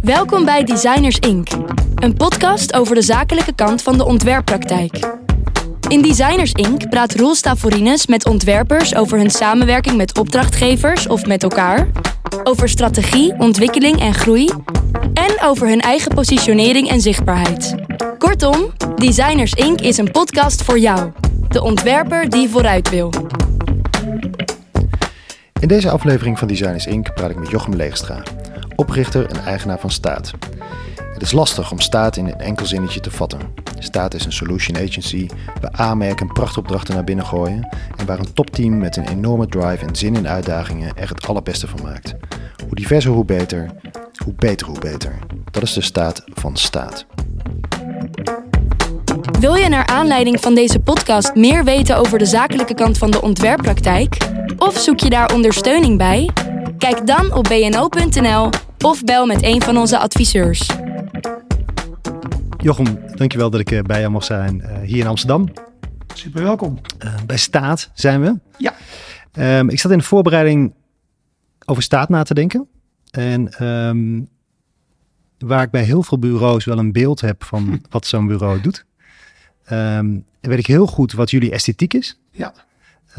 Welkom bij Designers Inc., een podcast over de zakelijke kant van de ontwerppraktijk. In Designers Inc. praat Roel Stavorines met ontwerpers over hun samenwerking met opdrachtgevers of met elkaar, over strategie, ontwikkeling en groei en over hun eigen positionering en zichtbaarheid. Kortom, Designers Inc. is een podcast voor jou, de ontwerper die vooruit wil. In deze aflevering van Designers Inc. praat ik met Jochem Leegstra, oprichter en eigenaar van Staat. Het is lastig om Staat in een enkel zinnetje te vatten. Staat is een solution agency waar aanmerken en prachtopdrachten naar binnen gooien en waar een topteam met een enorme drive en zin in uitdagingen er het allerbeste van maakt. Hoe diverser, hoe beter. Hoe beter, hoe beter. Dat is de staat van staat. Wil je naar aanleiding van deze podcast meer weten over de zakelijke kant van de ontwerppraktijk? Of zoek je daar ondersteuning bij? Kijk dan op bno.nl of bel met een van onze adviseurs. Jochem, dankjewel dat ik eh, bij jou mag zijn uh, hier in Amsterdam. Super welkom. Uh, bij Staat zijn we. Ja. Um, ik zat in de voorbereiding over Staat na te denken. En um, waar ik bij heel veel bureaus wel een beeld heb van wat zo'n bureau doet. Um, weet ik heel goed wat jullie esthetiek is. Ja.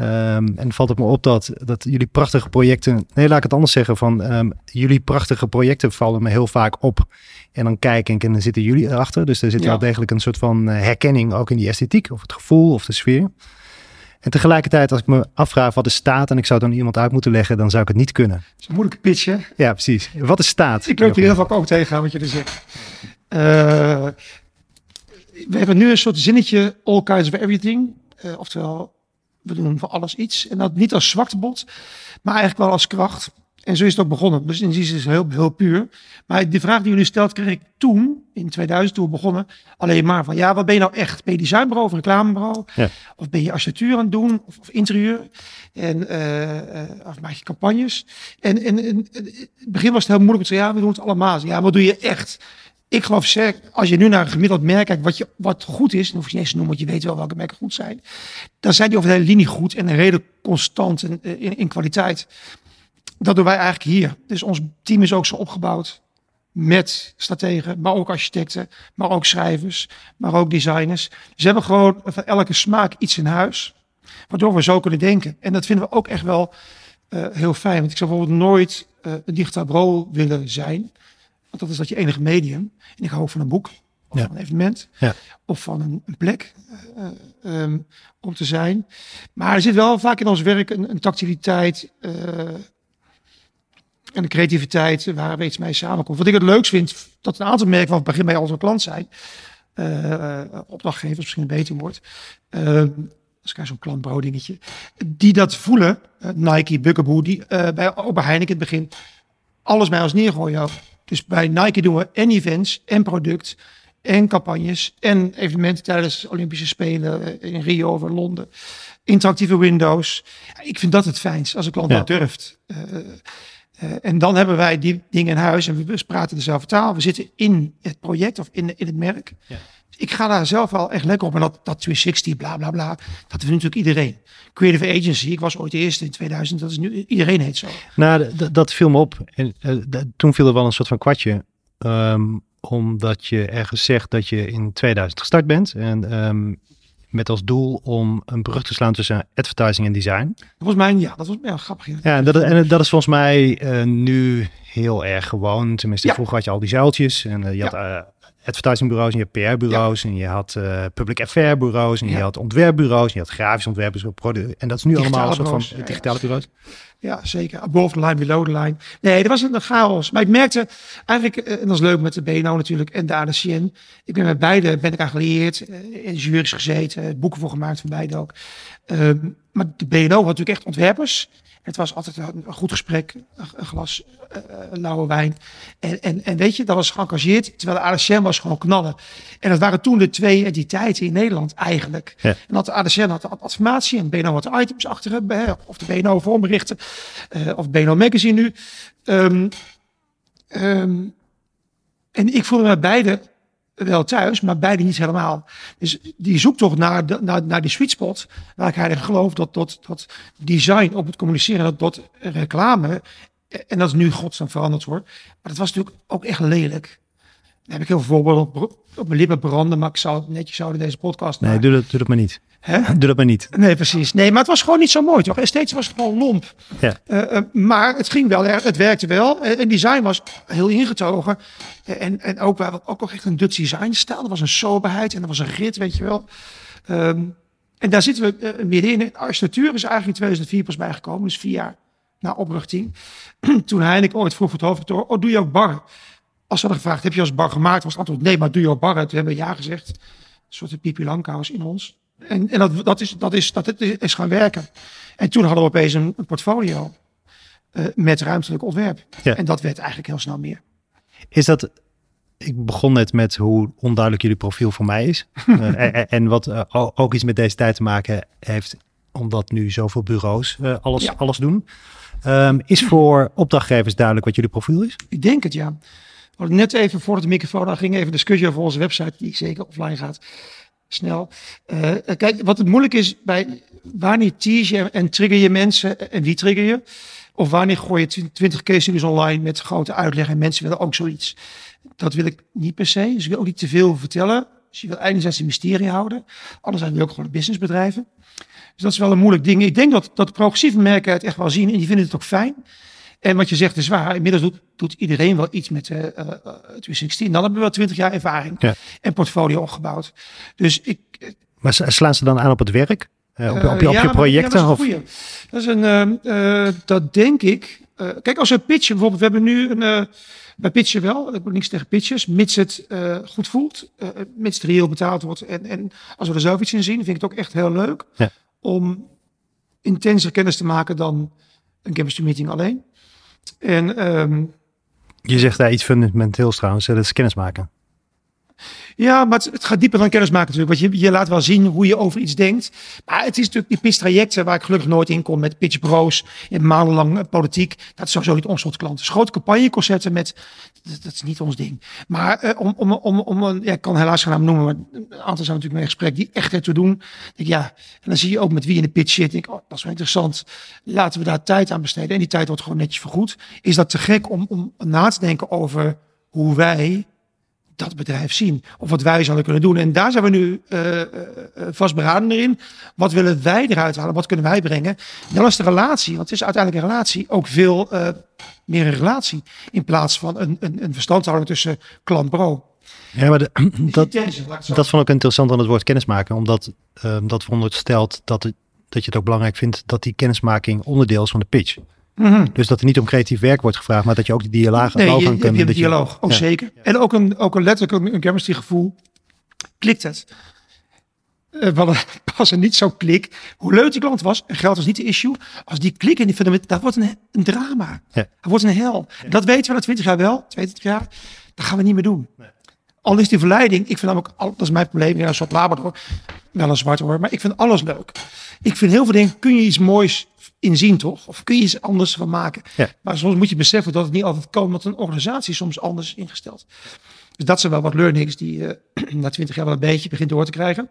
Um, en valt het me op dat, dat jullie prachtige projecten. Nee, laat ik het anders zeggen. Van um, jullie prachtige projecten vallen me heel vaak op. En dan kijk ik en dan zitten jullie erachter. Dus er zit ja. wel degelijk een soort van eh, herkenning ook in die esthetiek, of het gevoel of de sfeer. En tegelijkertijd, als ik me afvraag wat is staat en ik zou dan iemand uit moeten leggen, dan zou ik het niet kunnen. Dat is een moeilijke pitch, hè? Ja, precies. Wat is staat? Ik loop hier heel vaak ook tegen wat je er zegt. Uh, we hebben nu een soort zinnetje, all kinds of everything. Uh, oftewel, we doen voor alles iets. En dat niet als zwaktebod, maar eigenlijk wel als kracht. En zo is het ook begonnen. Dus in die zin is het heel, heel puur. Maar de vraag die nu stelt, kreeg ik toen, in 2000, toen we begonnen, alleen maar van, ja, wat ben je nou echt? Ben je designbureau of reclamebureau? Ja. Of ben je architectuur aan het doen? Of, of interieur? En, uh, uh, of maak je campagnes? En, en, en, het begin was het heel moeilijk. te zeggen, ja, we doen het allemaal. Ja, wat doe je echt? Ik geloof zeker, als je nu naar een gemiddeld merk kijkt, wat, je, wat goed is, dan hoef je niet eens te noemen, want je weet wel welke merken goed zijn. Dan zijn die over de hele linie goed en redelijk constant in, in, kwaliteit. Dat doen wij eigenlijk hier. Dus ons team is ook zo opgebouwd met strategen, maar ook architecten, maar ook schrijvers, maar ook designers. Ze hebben gewoon van elke smaak iets in huis, waardoor we zo kunnen denken. En dat vinden we ook echt wel uh, heel fijn. Want ik zou bijvoorbeeld nooit uh, een digitaal bureau willen zijn. Want dat is dat je enige medium. En ik hou ook van een boek, of ja. van een evenement, ja. of van een, een plek uh, um, om te zijn. Maar er zit wel vaak in ons werk een, een tactiliteit en de creativiteit waar we iets mee samenkomt. Wat ik het leukst vind, dat een aantal merken van het begin bij onze klant zijn, uh, opdrachtgevers, misschien een beter woord, uh, als ik zo'n klantbouw dingetje, die dat voelen, Nike, Bugaboo, die bij bij Heineken het begin alles bij ons neergooien. Dus bij Nike doen we en events en product en campagnes en evenementen tijdens de Olympische Spelen in Rio of Londen. Interactieve windows. Ik vind dat het fijnst als een klant ja. dat durft. Uh, uh, en dan hebben wij die dingen in huis en we praten dezelfde taal. We zitten in het project of in, in het merk. Ja. Ik ga daar zelf wel echt lekker op. En dat, dat 360, bla bla bla, dat vindt natuurlijk iedereen. Creative Agency, ik was ooit de eerste in 2000, dat is nu, iedereen heet zo. Nou, dat viel me op. En uh, toen viel er wel een soort van kwartje. Um, omdat je ergens zegt dat je in 2000 gestart bent. En um, met als doel om een brug te slaan tussen advertising en design. Dat was mijn, ja, dat was ja, grappig. Ja, ja dat, en dat is volgens mij uh, nu heel erg gewoon. Tenminste, ja. vroeger had je al die zuiltjes en uh, je had advertisingbureaus en je had PR-bureaus en je had public affair bureaus en je had ontwerpbureaus en je had grafisch ontwerpers. En dat is nu digitale allemaal een soort van digitale bureaus. Ja, zeker. Above the line, below the line. Nee, dat was een chaos. Maar ik merkte eigenlijk, en dat is leuk met de BNO natuurlijk en de ADCN. Ik ben met beide, ben ik gelieerd, in jury's gezeten, boeken voor gemaakt van beide ook. Um, maar de BNO had natuurlijk echt ontwerpers. Het was altijd een goed gesprek, een glas uh, lauwe wijn. En, en, en weet je, dat was geëngageerd, terwijl de ADCN was gewoon knallen. En dat waren toen de twee entiteiten in Nederland eigenlijk. Ja. En dat de ADCN had de informatie en BNO had de items achter, of de BNO vormberichten, uh, of BNO Magazine nu. Um, um, en ik voelde me beide wel thuis, maar beide niet helemaal. Dus die zoektocht naar, de, naar, naar die sweet spot, waar ik eigenlijk geloof dat, dat, dat design op het communiceren, dat, dat reclame, en dat is nu godsnaam veranderd hoor, maar dat was natuurlijk ook echt lelijk. Daar heb ik heel veel voorbeelden op, mijn lippen branden, maar ik zou het netjes houden deze podcast Nee, doe dat, doe dat maar niet. Hè? Doe dat maar niet. Nee, precies. Nee, maar het was gewoon niet zo mooi, toch? En steeds was het gewoon lomp. Ja. Uh, uh, maar het ging wel, het werkte wel. En design was heel ingetogen. En, en ook, wel, ook nog echt een Dutch design stijl. Er was een soberheid en er was een rit, weet je wel. Um, en daar zitten we uh, middenin. De architectuur is eigenlijk in 2004 pas bijgekomen. Dus vier jaar na oprichting. Toen Heineken ooit vroeg voor het hoofdkantoor, oh, doe je ook bar? Als ze hadden gevraagd, heb je als bar gemaakt? Was het antwoord, nee, maar doe je bar? Toen hebben we ja gezegd. Een soort Pipi Langkous in ons. En, en dat, dat, is, dat, is, dat is gaan werken. En toen hadden we opeens een, een portfolio uh, met ruimtelijk ontwerp. Ja. En dat werd eigenlijk heel snel meer. Is dat, ik begon net met hoe onduidelijk jullie profiel voor mij is. uh, en, en, wat uh, ook iets met deze tijd te maken heeft, omdat nu zoveel bureaus alles, ja. alles doen. Um, is voor opdrachtgevers duidelijk wat jullie profiel is? Ik denk het, ja. We net even voordat de microfoon aan ging, even discussie over onze website, die zeker offline gaat snel. Uh, kijk, wat het moeilijk is bij wanneer tease je en trigger je mensen en wie trigger je? Of wanneer gooi je 20 case studies online met grote uitleg en mensen willen ook zoiets. Dat wil ik niet per se. Dus ik wil ook niet te veel vertellen. Dus je wil enerzijds een mysterie houden. Anderzijds wil je ook gewoon businessbedrijven. Dus dat is wel een moeilijk ding. Ik denk dat, dat progressieve merken het echt wel zien en die vinden het ook fijn. En wat je zegt is waar. Inmiddels doet, doet iedereen wel iets met uh, uh, 316. Dan hebben we wel 20 jaar ervaring ja. en portfolio opgebouwd. Dus ik. Maar slaan ze dan aan op het werk? Uh, op, op, op, ja, je projecten? Ja, dat, is dat is een. dat denk ik. kijk, als we pitchen, bijvoorbeeld, we hebben nu een. bij pitchen wel, ik heb niks tegen pitches, mits het goed voelt, mits het reëel betaald wordt. En, en als we er zelf iets in zien, vind ik het ook echt heel leuk ja. om intenser kennis te maken dan een chemistry meeting alleen. En, um, je zegt daar iets fundamenteels trouwens, dat is kennismaken. Ja, maar het, gaat dieper dan kennismaken natuurlijk. Want je, je laat wel zien hoe je over iets denkt. Maar het is natuurlijk die pitch-trajecten waar ik gelukkig nooit in kom. Met pitchbureaus, in maandenlang politiek. Dat is sowieso niet ons soort klanten. Dus grote campagneconcepten met, dat, is niet ons ding. Maar uh, om, om, om, om een, ja, ik kan helaas geen naam noemen. Maar een aantal zijn natuurlijk in gesprek die echt ertoe doen. Denk ja, en dan zie je ook met wie in de pitch zit. Ik, oh, dat is wel interessant. Laten we daar tijd aan besteden. En die tijd wordt gewoon netjes vergoed. Is dat te gek om, om na te denken over hoe wij dat bedrijf zien. Of wat wij zouden kunnen doen. En daar zijn we nu uh, vastberaden in. Wat willen wij eruit halen? Wat kunnen wij brengen? Dan is de relatie, want het is uiteindelijk een relatie, ook veel uh, meer een relatie. In plaats van een, een, een verstandhouding tussen klant-pro. Ja, maar de, dat, dat vond ik interessant aan het woord kennismaken. Omdat uh, dat veronderstelt dat, het, dat je het ook belangrijk vindt dat die kennismaking onderdeel is van de pitch. Mm -hmm. Dus dat er niet om creatief werk wordt gevraagd, maar dat je ook die dialoog nee, aan kan je, je dialoog, ook ja. zeker. En ook een, ook een letterlijk een chemistry gevoel. Klikt het? Uh, pas een niet zo klik. Hoe leuk die klant was, en geld was niet de issue. Als die klik in die fundament, dat wordt een, een drama. Ja. Dat wordt een hel. Ja. Dat weten we na 20 jaar wel, 22 jaar. Dat gaan we niet meer doen. Nee. Al is die verleiding, ik vind namelijk, dat is mijn probleem, ja, een soort Labrador, wel een zwart hoor, maar ik vind alles leuk. Ik vind heel veel dingen, kun je iets moois inzien toch? Of kun je iets anders van maken? Ja. Maar soms moet je beseffen dat het niet altijd kan, want een organisatie is soms anders is ingesteld. Dus dat zijn wel wat learnings die uh, na twintig jaar wel een beetje begint door te krijgen.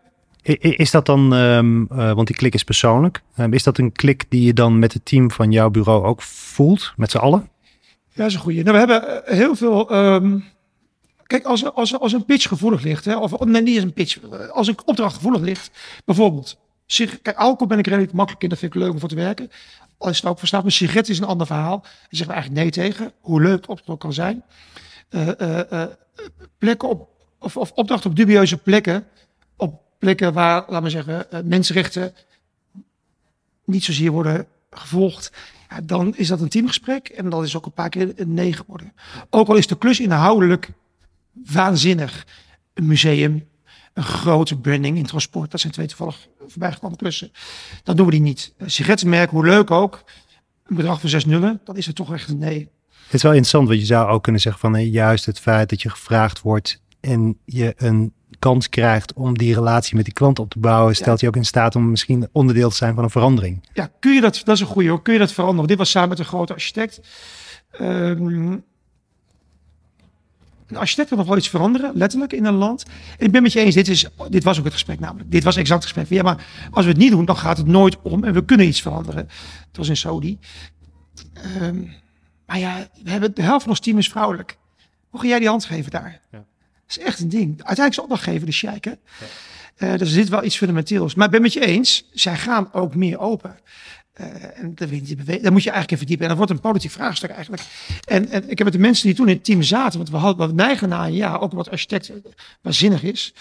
Is dat dan, um, uh, want die klik is persoonlijk, um, is dat een klik die je dan met het team van jouw bureau ook voelt, met z'n allen? Ja, dat is een goeie. Nou, we hebben heel veel... Um, Kijk, als, als, als een pitch gevoelig ligt, hè, of nee, niet eens een pitch, als een opdracht gevoelig ligt, bijvoorbeeld, kijk, alcohol ben ik redelijk makkelijk in, dat vind ik leuk om voor te werken. Als het ook verstaat, maar sigaret is een ander verhaal. Daar zeggen we eigenlijk nee tegen, hoe leuk het kan zijn. Uh, plekken op, of, of opdrachten op dubieuze plekken, op plekken waar, laten we zeggen, mensenrechten niet zozeer worden gevolgd. Ja, dan is dat een teamgesprek en dat is ook een paar keer een nee geworden. Ook al is de klus inhoudelijk waanzinnig. Een museum, een grote branding in transport. Dat zijn twee toevallig voorbijgekomen klussen. Dat doen we die niet. Een sigarettenmerk, hoe leuk ook. Een bedrag van zes nullen, dan is het toch echt een nee. Het is wel interessant, want je zou ook kunnen zeggen van hey, juist het feit dat je gevraagd wordt en je een kans krijgt om die relatie met die klant op te bouwen, stelt ja. je ook in staat om misschien onderdeel te zijn van een verandering. Ja, kun je dat, dat is een goede hoor, kun je dat veranderen? Dit was samen met een grote architect. Um, Een architect wil nog wel iets veranderen, letterlijk, in een land. En ik ben met je eens, dit, is, dit was ook het gesprek namelijk. Dit was exact het gesprek. Ja, maar als we het niet doen, dan gaat het nooit om. En we kunnen iets veranderen. Het was in Saudi. Ehm, maar ja, we hebben de helft van ons team is vrouwelijk. Hoe ga jij die hand geven daar? Ja. Dat is echt een ding. Uiteindelijk is opdrachtgever de sheik, hè? Ja. Uh, dus er zit wel iets fundamenteels. Maar ik ben met je eens, zij gaan ook meer open. Uh, en dat, daar moet je eigenlijk in verdiepen. En dat wordt een politiek vraagstuk eigenlijk. En, en ik heb met de mensen die toen in het team zaten, want we hadden wat neigen na een ook wat architect waanzinnig is.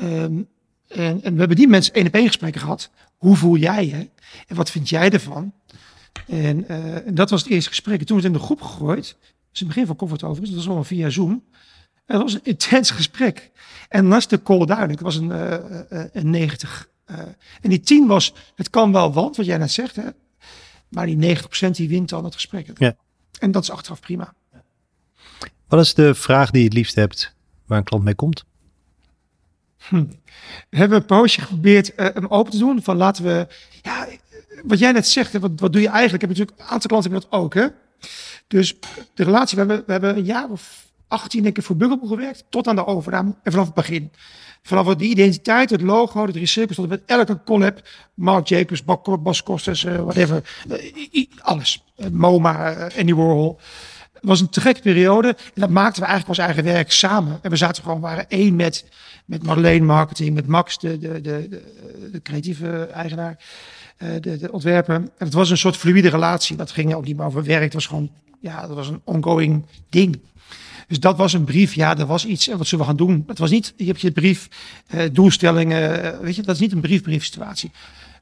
Um, en, en, we hebben die mensen één op één gesprekken gehad. Hoe voel jij je? En wat vind jij ervan? En, en dat was het eerste gesprek. En toen werd het in de groep gegooid. Dat is het begin van Comfort overigens. Dat was allemaal via Zoom. En dat was een intens gesprek. En is de call duidelijk. Het was een, uh, een 90 uh, en die 10 was, het kan wel want, wat jij net zegt, hè, maar die 90% die wint dan het gesprek. Ja. En dat is achteraf prima. Wat is de vraag die je het liefst hebt waar een klant mee komt? Hm. We hebben een poosje geprobeerd uh, hem open te doen. Van laten we, ja, wat jij net zegt, wat, wat doe je eigenlijk? Ik heb natuurlijk, een aantal klanten hebben dat ook. Hè? Dus de relatie, we hebben, we hebben een jaar of 18 denk ik voor Buggelboe gewerkt, tot aan de overname en vanaf het begin. Vanaf de identiteit, het logo, het recycles, tot met elke collab, Mark Jacobs, Bas Kostas, uh, whatever, uh, alles. Uh, MoMA, Andy Warhol. Het was een te periode en dat maakten we eigenlijk ons eigen werk samen. En we zaten gewoon, waren één met, met Marleen Marketing, met Max, de, de, de, de, de creatieve eigenaar, de, de ontwerper. En het was een soort fluïde relatie. Dat ging ook niet meer over werk. Het was gewoon, ja, dat was een ongoing ding. Dus dat was een brief. Ja, er was iets. En wat zullen we gaan doen? Het was niet, je hebt je brief, eh, doelstellingen. Eh, weet je, dat is niet een brief-brief situatie.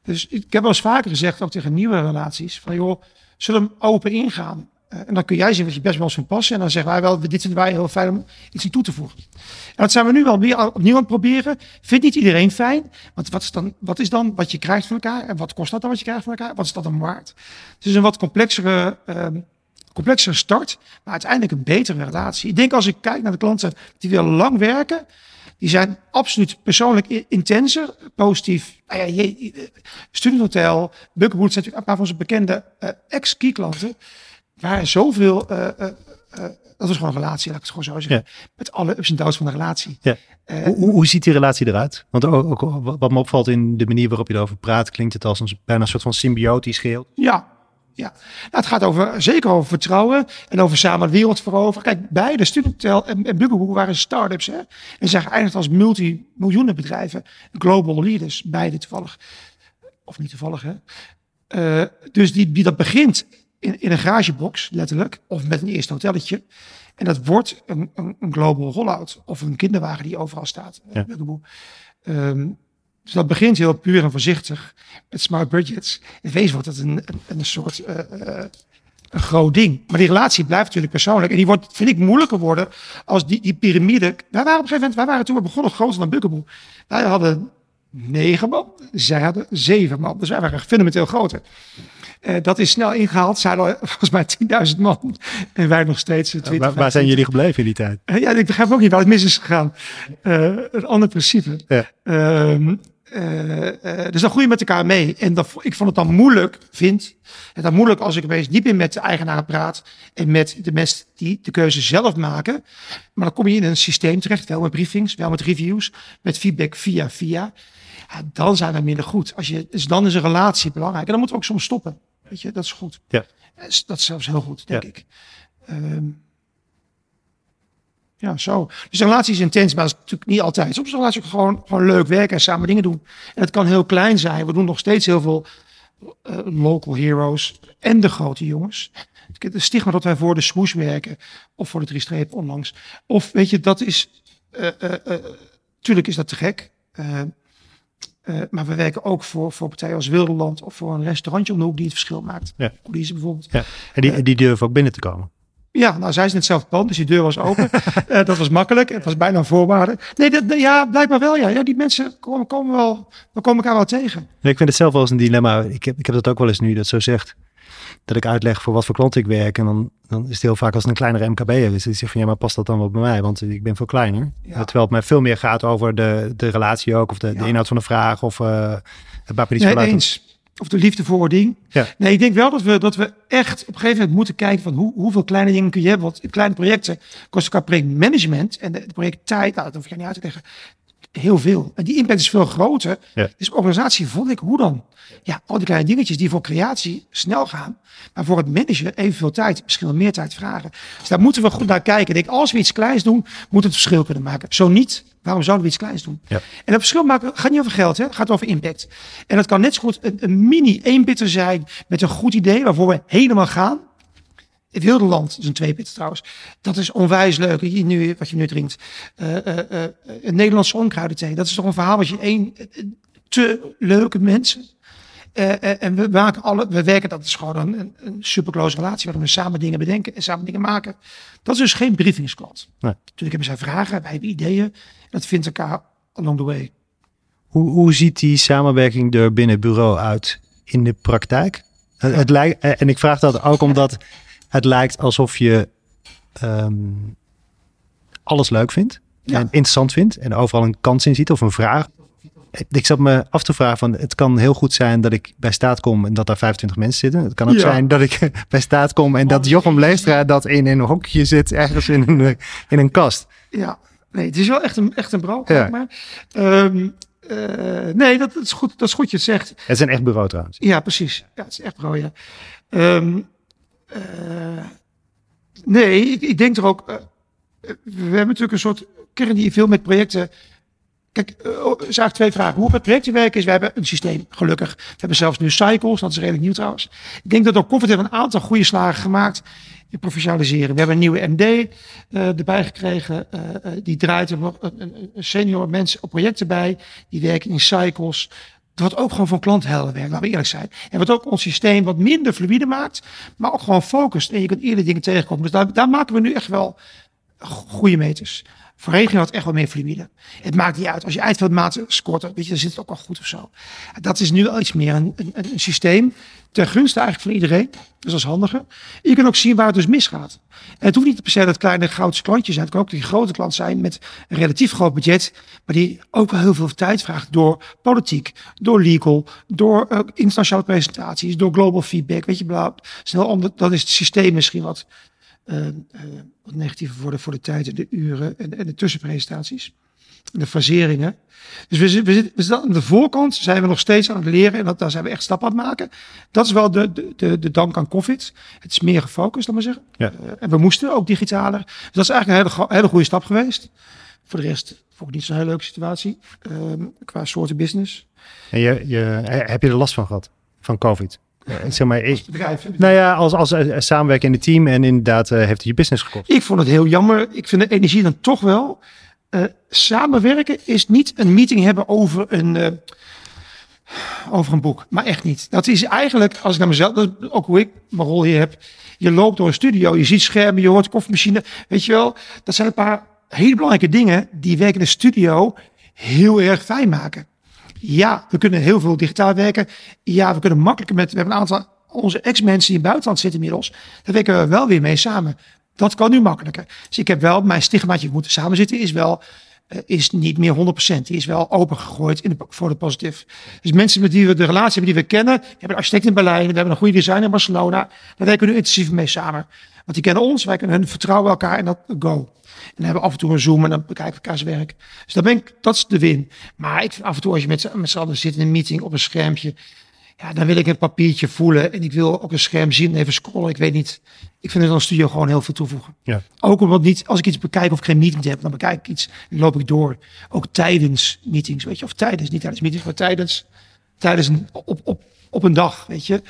Dus ik heb wel eens vaker gezegd, ook tegen nieuwe relaties, van joh, zullen we open ingaan? Uh, en dan kun jij zien wat je best wel eens passen. En dan zeggen wij wel, dit vinden wij heel fijn om iets in toe te voegen. En dat zijn we nu wel weer opnieuw aan het proberen. Vindt niet iedereen fijn. Want wat is, dan, wat is dan wat je krijgt van elkaar? En wat kost dat dan wat je krijgt van elkaar? Wat is dat dan waard? Het is een wat complexere uh, complexere start, maar uiteindelijk een betere relatie. Ik denk als ik kijk naar de klanten die willen lang werken, die zijn absoluut persoonlijk intenser, positief. Nou ja, je, eh, Studenthotel, zijn natuurlijk een paar van onze bekende uh, ex-key klanten, waar zoveel, uh, dat was gewoon een relatie, laat ik het gewoon zo zeggen, met alle ups en downs van de relatie. Ja. hoe, hoe, ziet die relatie eruit? Want ook, ook, wat me opvalt in de manier waarop je erover praat, klinkt het als een bijna een soort van symbiotisch geheel. Ja, ja, nou, het gaat over, zeker over vertrouwen en over samen de wereld veroveren. Kijk, beide Studenthotel en, en waren start-ups. Hè? En zijn geëindigd als multimiljoenen bedrijven. Global leaders, beide toevallig. Of niet toevallig, hè. Uh, dus die, die dat begint in, in een garagebox, letterlijk. Of met een eerste hotelletje. En dat wordt een, een, een global rollout. Of een kinderwagen die overal staat. Ja. Um, dus dat begint heel puur en voorzichtig met smart budgets. In wezen wordt het een, een, een soort uh, uh, een groot ding. Maar die relatie blijft natuurlijk persoonlijk. En die wordt, vind ik, moeilijker worden als die, die piramide. Wij waren op een gegeven moment, wij waren toen we begonnen groter dan Bukkeboe. Wij hadden negen man, zij hadden zeven man. Dus wij waren fundamenteel groter. Uh, dat is snel ingehaald. Zij hadden volgens mij 10.000 man. En wij nog steeds 20. waar, waar zijn jullie gebleven in die tijd? Uh, ja, ik begrijp ook niet waar het mis is gegaan. Een ander principe. Ja. Ehm, uh, uh, dus dan groei je met elkaar mee. En dat, ik vond het dan moeilijk, vind het dan moeilijk als ik opeens diep in met de eigenaar praat en met de mensen die de keuze zelf maken. Maar dan kom je in een systeem terecht, wel met briefings, wel met reviews, met feedback via via. Ja, dan zijn we minder goed. Als je, dus dan is een relatie belangrijk. En dan moeten we ook soms stoppen. Weet je, dat is goed. Ja. Dat is zelfs heel goed, denk ja. ik. Um, ja, zo. Dus een relatie is intens, maar dat is natuurlijk niet altijd. Soms is een relatie gewoon, gewoon leuk werken en samen dingen doen. En het kan heel klein zijn. We doen nog steeds heel veel uh, local heroes en de grote jongens. Het stigma dat wij voor de swoosh werken of voor de drie strepen onlangs. Of weet je, dat is, uh, uh, tuurlijk is dat te gek. maar we werken ook voor, voor partijen als Wilderland of voor een restaurantje om de hoek die het verschil maakt. Ja. Die is bijvoorbeeld. Ja. En die, die durven ook binnen te komen. Ja, nou, zij is net zelf pand, dus die deur was open. uh, dat was makkelijk. Het was bijna een voorwaarde. Nee, dat, ja, blijkbaar wel. Ja, ja die mensen komen, komen wel, we komen elkaar wel tegen. Nee, ik vind het zelf wel eens een dilemma. Ik heb, ik heb dat ook wel eens nu, dat zo zegt. Dat ik uitleg voor wat voor klant ik werk. En dan, dan is het heel vaak als een kleinere MKB'er is. Die zegt van ja, maar past dat dan wel bij mij? Want ik ben veel kleiner. Ja. Terwijl het mij veel meer gaat over de, de relatie ook. Of de, ja. de inhoud van de vraag. Of uh, het nee, eens. Of de liefde voor het ding. Ja. Nee, ik denk wel dat we, dat we echt op een gegeven moment moeten kijken van hoe, hoeveel kleine dingen kun je hebben. Want kleine projecten kosten qua projectmanagement en de, de projecttijd, nou, dat hoef je niet uit te leggen, heel veel. En die impact is veel groter. Ja. Dus organisatie vond ik, hoe dan? Ja, al die kleine dingetjes die voor creatie snel gaan, maar voor het managen evenveel tijd, misschien wel meer tijd vragen. Dus daar moeten we goed naar kijken. Ik denk, als we iets kleins doen, moet het verschil kunnen maken. Zo niet, waarom zouden we iets kleins doen? Ja. En dat verschil maken gaat niet over geld, hè? Het gaat over impact. En dat kan net zo goed een, een mini eenpitter zijn met een goed idee waarvoor we helemaal gaan. Het wilde land, dus een tweepit trouwens. Dat is onwijs leuk. Hier nu, wat je nu drinkt. Eh, eh, eh, een Nederlandse onkruidenthee. Dat is toch een verhaal wat je één te leuke mensen. En we maken alle, we werken, dat is gewoon een, een, superclose relatie waarin we samen dingen bedenken en samen dingen maken. Dat is dus geen briefingsklant. Nee. Natuurlijk hebben zij vragen, wij hebben ideeën. En dat vindt elkaar along the way. Hoe, hoe ziet die samenwerking er binnen bureau uit in de praktijk? Het, het lijkt, en ik vraag dat ook omdat het lijkt alsof je ehm, alles leuk vindt Ja. en interessant vindt en overal een kans in ziet of een vraag. Ik zat me af te vragen van het kan heel goed zijn dat ik bij staat kom en dat daar 25 mensen zitten. Het kan ook Ja. zijn dat ik bij staat kom en dat Jochem Leestra dat in een hokje zit ergens in een, in een kast. Ja, nee, het is wel echt een, echt een brood. Ja. Maar, Ehm, eh, nee, dat, dat is goed, dat is goed je het zegt. Het is een echt bureau trouwens. Ja, precies. Ja, het is echt ja. Ehm, eh, nee, ik, ik denk er ook... eh, we hebben natuurlijk een soort kern die veel met projecten... Kijk, eh, oh, eigenlijk twee vragen. Hoe we projecten werken is, we hebben een systeem, gelukkig. We hebben zelfs nu cycles, dat is redelijk nieuw trouwens. Ik denk dat door Comfort we een aantal goede slagen gemaakt in professionaliseren. We hebben een nieuwe MD eh, erbij gekregen. eh, eh, die draait er nog een, een senior mensen op projecten bij. Die werken in cycles. Wat ook gewoon voor klanthelden werkt, laten we eerlijk zijn. En wat ook ons systeem wat minder fluide maakt, maar ook gewoon focust. En je kunt eerder dingen tegenkomen. Dus daar, daar maken we nu echt wel goede meters. Voor regio had echt wel meer fluide. Het maakt niet uit. Als je eindveldmaten scoort, weet je, dan zit het ook wel goed of zo. Dat is nu wel iets meer een, een, een systeem ten gunste eigenlijk van iedereen. Dus dat is handiger. Je kunt ook zien waar het dus misgaat. En het hoeft niet per se dat kleine goudse klantjes zijn. Het kan ook die grote klant zijn met een relatief groot budget. Maar die ook wel heel veel tijd vraagt door politiek, door legal, door eh, internationale presentaties, door global feedback. Weet je, bla. Snel om, dat is het systeem misschien wat eh, eh, wat negatiever worden voor de tijd en de uren en, en de tussenpresentaties. De faseringen. Dus we, we, zitten, we zitten aan de voorkant, zijn we nog steeds aan het leren en dat, daar zijn we echt stappen aan het maken. Dat is wel de, de, de, de dank aan COVID. Het is meer gefocust, laat maar zeggen. Ja. Eh, en we moesten ook digitaler. Dus dat is eigenlijk een hele, hele goede stap geweest. Voor de rest vond ik niet zo'n hele leuke situatie ehm, qua soorten business. En je, je, heb je er last van gehad? Van COVID? Eh, zeg maar, ik, Bedrijf, nou ja, als, als eh, samenwerken in het team en inderdaad heeft het je business gekost. Ik vond het heel jammer. Ik vind de energie dan toch wel. Eh, samenwerken is niet een meeting hebben over een, eh, over een boek. Maar echt niet. Dat is eigenlijk, als ik naar mezelf, ook hoe ik mijn rol hier heb. Je loopt door een studio, je ziet schermen, je hoort koffiemachine. Weet je wel, dat zijn een paar hele belangrijke dingen die werken in de studio heel erg fijn maken. Ja, we kunnen heel veel digitaal werken. Ja, we kunnen makkelijker met, we hebben een aantal onze ex-mensen die in het buitenland zitten inmiddels. Daar werken we wel weer mee samen. Dat kan nu makkelijker. Dus ik heb wel, mijn stigmaatje, moeten samen zitten, is wel, eh, is niet meer 100%. Die is wel opengegooid in de, voor de positief. Dus mensen met wie we de relatie hebben, die we kennen. We hebben een architect in Berlijn, we hebben een goede designer in Barcelona. Daar werken we nu intensief mee samen. Want die kennen ons, wij kennen hun, vertrouwen elkaar en dat go. En dan hebben we af en toe een Zoom en dan bekijken we elkaars werk. Dus dat, ben ik, dat is de win. Maar ik vind af en toe als je met z'n allen zit in een meeting op een schermpje. Ja, dan wil ik een papiertje voelen en ik wil ook een scherm zien en even scrollen. Ik weet niet. Ik vind het een studio gewoon heel veel toevoegen. Ja. Ook omdat niet, als ik iets bekijk of ik geen meeting heb, dan bekijk ik iets en loop ik door. Ook tijdens meetings, weet je, of tijdens, niet tijdens meetings, maar tijdens, tijdens een, op, op, op een dag, weet je.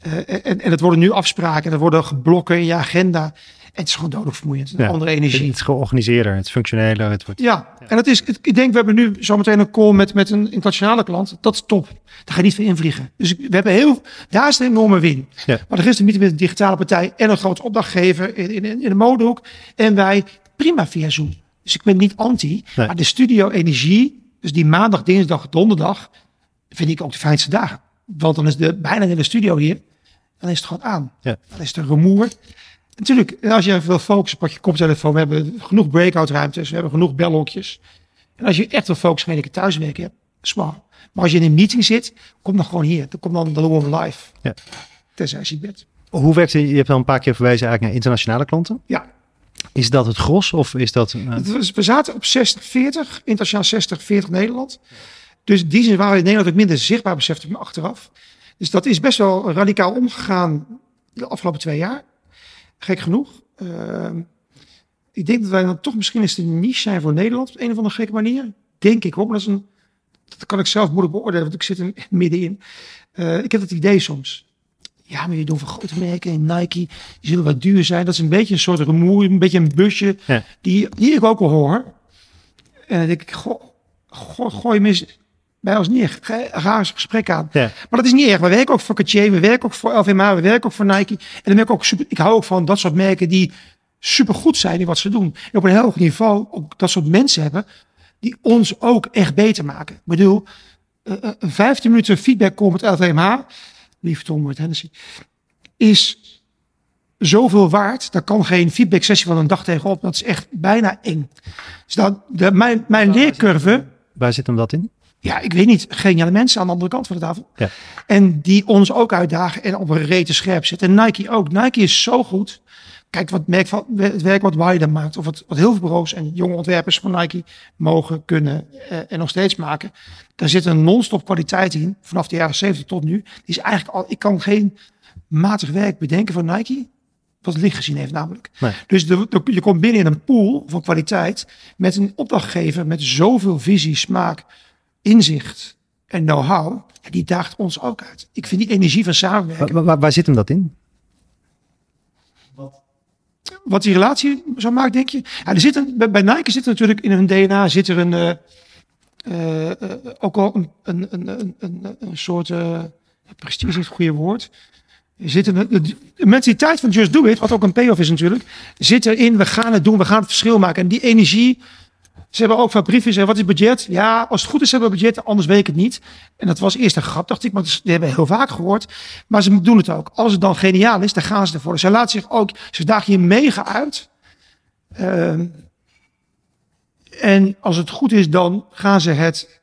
Eh, en, en het worden nu afspraken en er worden geblokken in je agenda. Het is gewoon dodelijk vermoeiend. Een Ja. andere energie. Het is georganiseerder, het is functioneler. Het wordt, Ja, en dat is, het- ik denk, we hebben nu zometeen een call met, met een internationale klant. Dat is top. Daar ga je niet voor invliegen. Dus we hebben heel, daar is een enorme win. Ja. Maar er is een meeting met een digitale partij en een grote opdrachtgever in, in, in de modehoek. En wij prima via Zoom. Dus ik ben niet anti. Nee. Maar de studio energie, dus die maandag, dinsdag, donderdag, vind ik ook de fijnste dagen. Want dan is de, bijna de hele studio hier. Dan is het gewoon aan. Ja. Dan is er rumoer. Natuurlijk, als je even wil focussen, pak je koptelefoon. We hebben genoeg breakout ruimtes. We hebben genoeg belhokjes. En als je echt wil focussen, geen keer thuiswerken hebt. Zwaar. Maar als je in een meeting zit, kom dan gewoon hier. Dan kom dan, we hem live. Ja. Tenzij je bed. Hoe werkt het? Je hebt al een paar keer verwezen eigenlijk naar internationale klanten. Ja. Is dat het gros of is dat... Het was- We zaten op 60-40, internationaal 60-40 Nederland. Dus die zin waren we in Nederland ook minder zichtbaar, besefte ik me achteraf. Dus dat is best wel radicaal omgegaan de afgelopen twee jaar. Gek genoeg. Ehm, ik denk dat wij dan toch misschien eens de niche zijn voor Nederland op een of andere gekke manier. Denk ik hoor, maar dat, is een, dat kan ik zelf moeilijk beoordelen, want ik zit er middenin. Eh, ik heb het idee soms. Ja, maar je doet voor grote merken en Nike, die zullen wat duur zijn. Dat is een beetje een soort rumoer, een beetje een busje, Ja. die, die ik ook al hoor. En dan denk ik, goh, gooi hem eens bij ons neer. Ga, ga gesprek aan. Ja. Maar dat is niet erg. We werken ook voor Cartier, we werken ook voor LVMH, we werken ook voor Nike. En dan ben ik ook super, ik hou ook van dat soort merken die super goed zijn in wat ze doen. En op een heel hoog niveau ook dat soort mensen hebben die ons ook echt beter maken. Ik bedoel, eh, eh, een 15 minuten feedback call met LVMH, lief Tom met Hennessy, is zoveel waard. Daar kan geen feedback sessie van een dag tegenop. Dat is echt bijna eng. Dus dat, de, mijn, mijn leercurve, waar zit hem dat in? Ja, ik weet niet, geniale mensen aan de andere kant van de tafel. Ja. En die ons ook uitdagen en op een rete scherp zetten. En Nike ook. Nike is zo goed. Kijk wat merk van het werk wat Wilder maakt. Of wat, wat heel veel bureaus en jonge ontwerpers van Nike mogen, kunnen eh, en nog steeds maken. Daar zit een non-stop kwaliteit in. Vanaf de jaren 70 tot nu. Die is eigenlijk al, ik kan geen matig werk bedenken van Nike. Wat het licht gezien heeft namelijk. Nee. Dus de, de- je komt binnen in een pool van kwaliteit. Met een opdrachtgever met zoveel visie, smaak, inzicht en know-how. Die daagt ons ook uit. Ik vind die energie van samenwerken. Waar, waar, waar zit hem dat in? Wat die relatie zo maakt, denk je? Ja, er zit een, bij, bij Nike zit er natuurlijk in hun DNA zit er een, eh, eh, eh, ook al een, een, een, een, een, een soort eh, prestige is het goede woord. Er zit een, de, de mentaliteit van Just Do It, wat ook een payoff is natuurlijk, zit erin. We gaan het doen, we gaan het verschil maken. En die energie, ze hebben ook van briefjes. Wat is budget? Ja, als het goed is hebben we budget, anders weet ik het niet. En dat was eerst een grap, dacht ik, maar dat hebben we heel vaak gehoord. Maar ze doen het ook. Als het dan geniaal is, dan gaan ze ervoor. Zij laten zich ook, ze dagen je mega uit. Ehm, en als het goed is, dan gaan ze het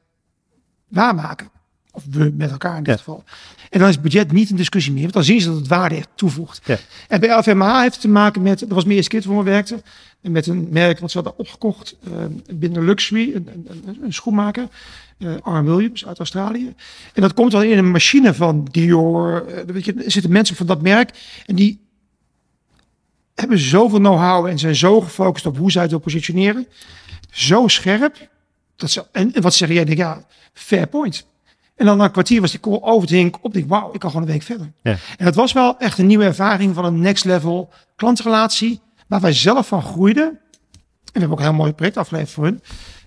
waarmaken. Of we met elkaar in dit Ja. geval. En dan is budget niet een discussie meer. Want dan zien ze dat het waarde echt toevoegt. Ja. En bij LVMH heeft het te maken met, dat was mijn eerste keer toen we werkten. En met een merk wat ze hadden opgekocht eh, binnen Luxury, een, een, een, schoenmaker. eh R. Williams uit Australië. En dat komt dan in een machine van Dior. eh, weet je, er zitten mensen van dat merk. En die hebben zoveel know-how en zijn zo gefocust op hoe zij het wil positioneren. Zo scherp. Dat ze, en, en wat zeg jij? Ik denk, ja, fair point. En dan na een kwartier was die call over. Toen denk ik op, denk, wauw, ik kan gewoon een week verder. Ja. En dat was wel echt een nieuwe ervaring van een next level klantrelatie. Waar wij zelf van groeiden. En we hebben ook een heel mooi project afgeleverd voor hun.